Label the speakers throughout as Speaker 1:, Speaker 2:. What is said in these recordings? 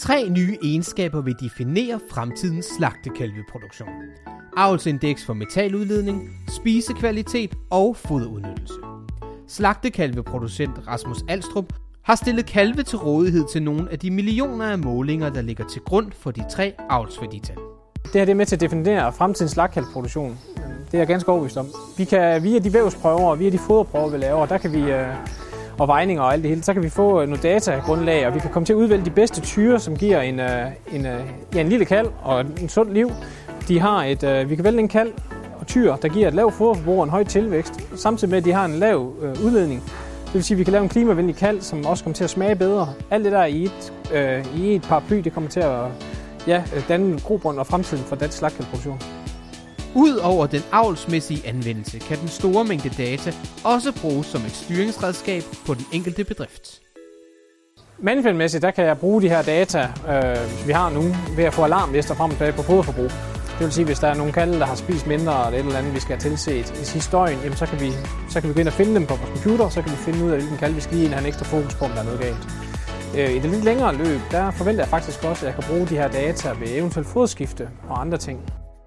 Speaker 1: Tre nye egenskaber vil definere fremtidens slagtekalveproduktion. Avlsindeks for metaludledning, spisekvalitet og foderudnyttelse. Slagtekalveproducent Rasmus Alstrup har stillet kalve til rådighed til nogle af de millioner af målinger, der ligger til grund for de tre avlsværdital.
Speaker 2: Det her det er med til at definere fremtidens slagtkalveproduktion. Det er jeg ganske overbevist om. Vi kan via de vævsprøver og via de foderprøver, vi laver, der kan vi øh, og vejninger og alt det hele, så kan vi få øh, noget datagrundlag, og vi kan komme til at udvælge de bedste tyre, som giver en, øh, en, øh, ja, en lille kald og en sund liv. De har et, vi kan vælge en kald og tyr, der giver et lavt foderforbrug og en høj tilvækst, samtidig med, at de har en lav udledning. Det vil sige, at vi kan lave en klimavenlig kald, som også kommer til at smage bedre. Alt det der i et, øh, i et paraply, det kommer til at ja, danne grobund og fremtiden for dansk slagtkaldproduktion.
Speaker 1: Udover den avlsmæssige anvendelse, kan den store mængde data også bruges som et styringsredskab på den enkelte bedrift.
Speaker 2: Managementmæssigt der kan jeg bruge de her data, øh, vi har nu, ved at få alarmlister frem og tilbage på foderforbrug. Det vil sige, hvis der er nogle kalde, der har spist mindre eller et eller andet, vi skal have tilset i historien, jamen så, kan vi, så kan vi gå ind og finde dem på vores computer, så kan vi finde ud af, hvilken kalde vi skal lige have en ekstra fokus på, om der er noget galt. Øh, I det lidt længere løb, der forventer jeg faktisk også, at jeg kan bruge de her data ved eventuelt fodskifte og andre ting.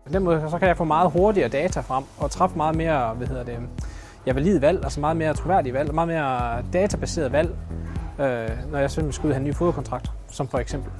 Speaker 2: På den måde så kan jeg få meget hurtigere data frem og træffe meget mere hvad hedder det, ja, valide valg, altså meget mere troværdige valg, meget mere databaseret valg, øh, når jeg simpelthen skal ud og have en ny foderkontrakt, som for eksempel.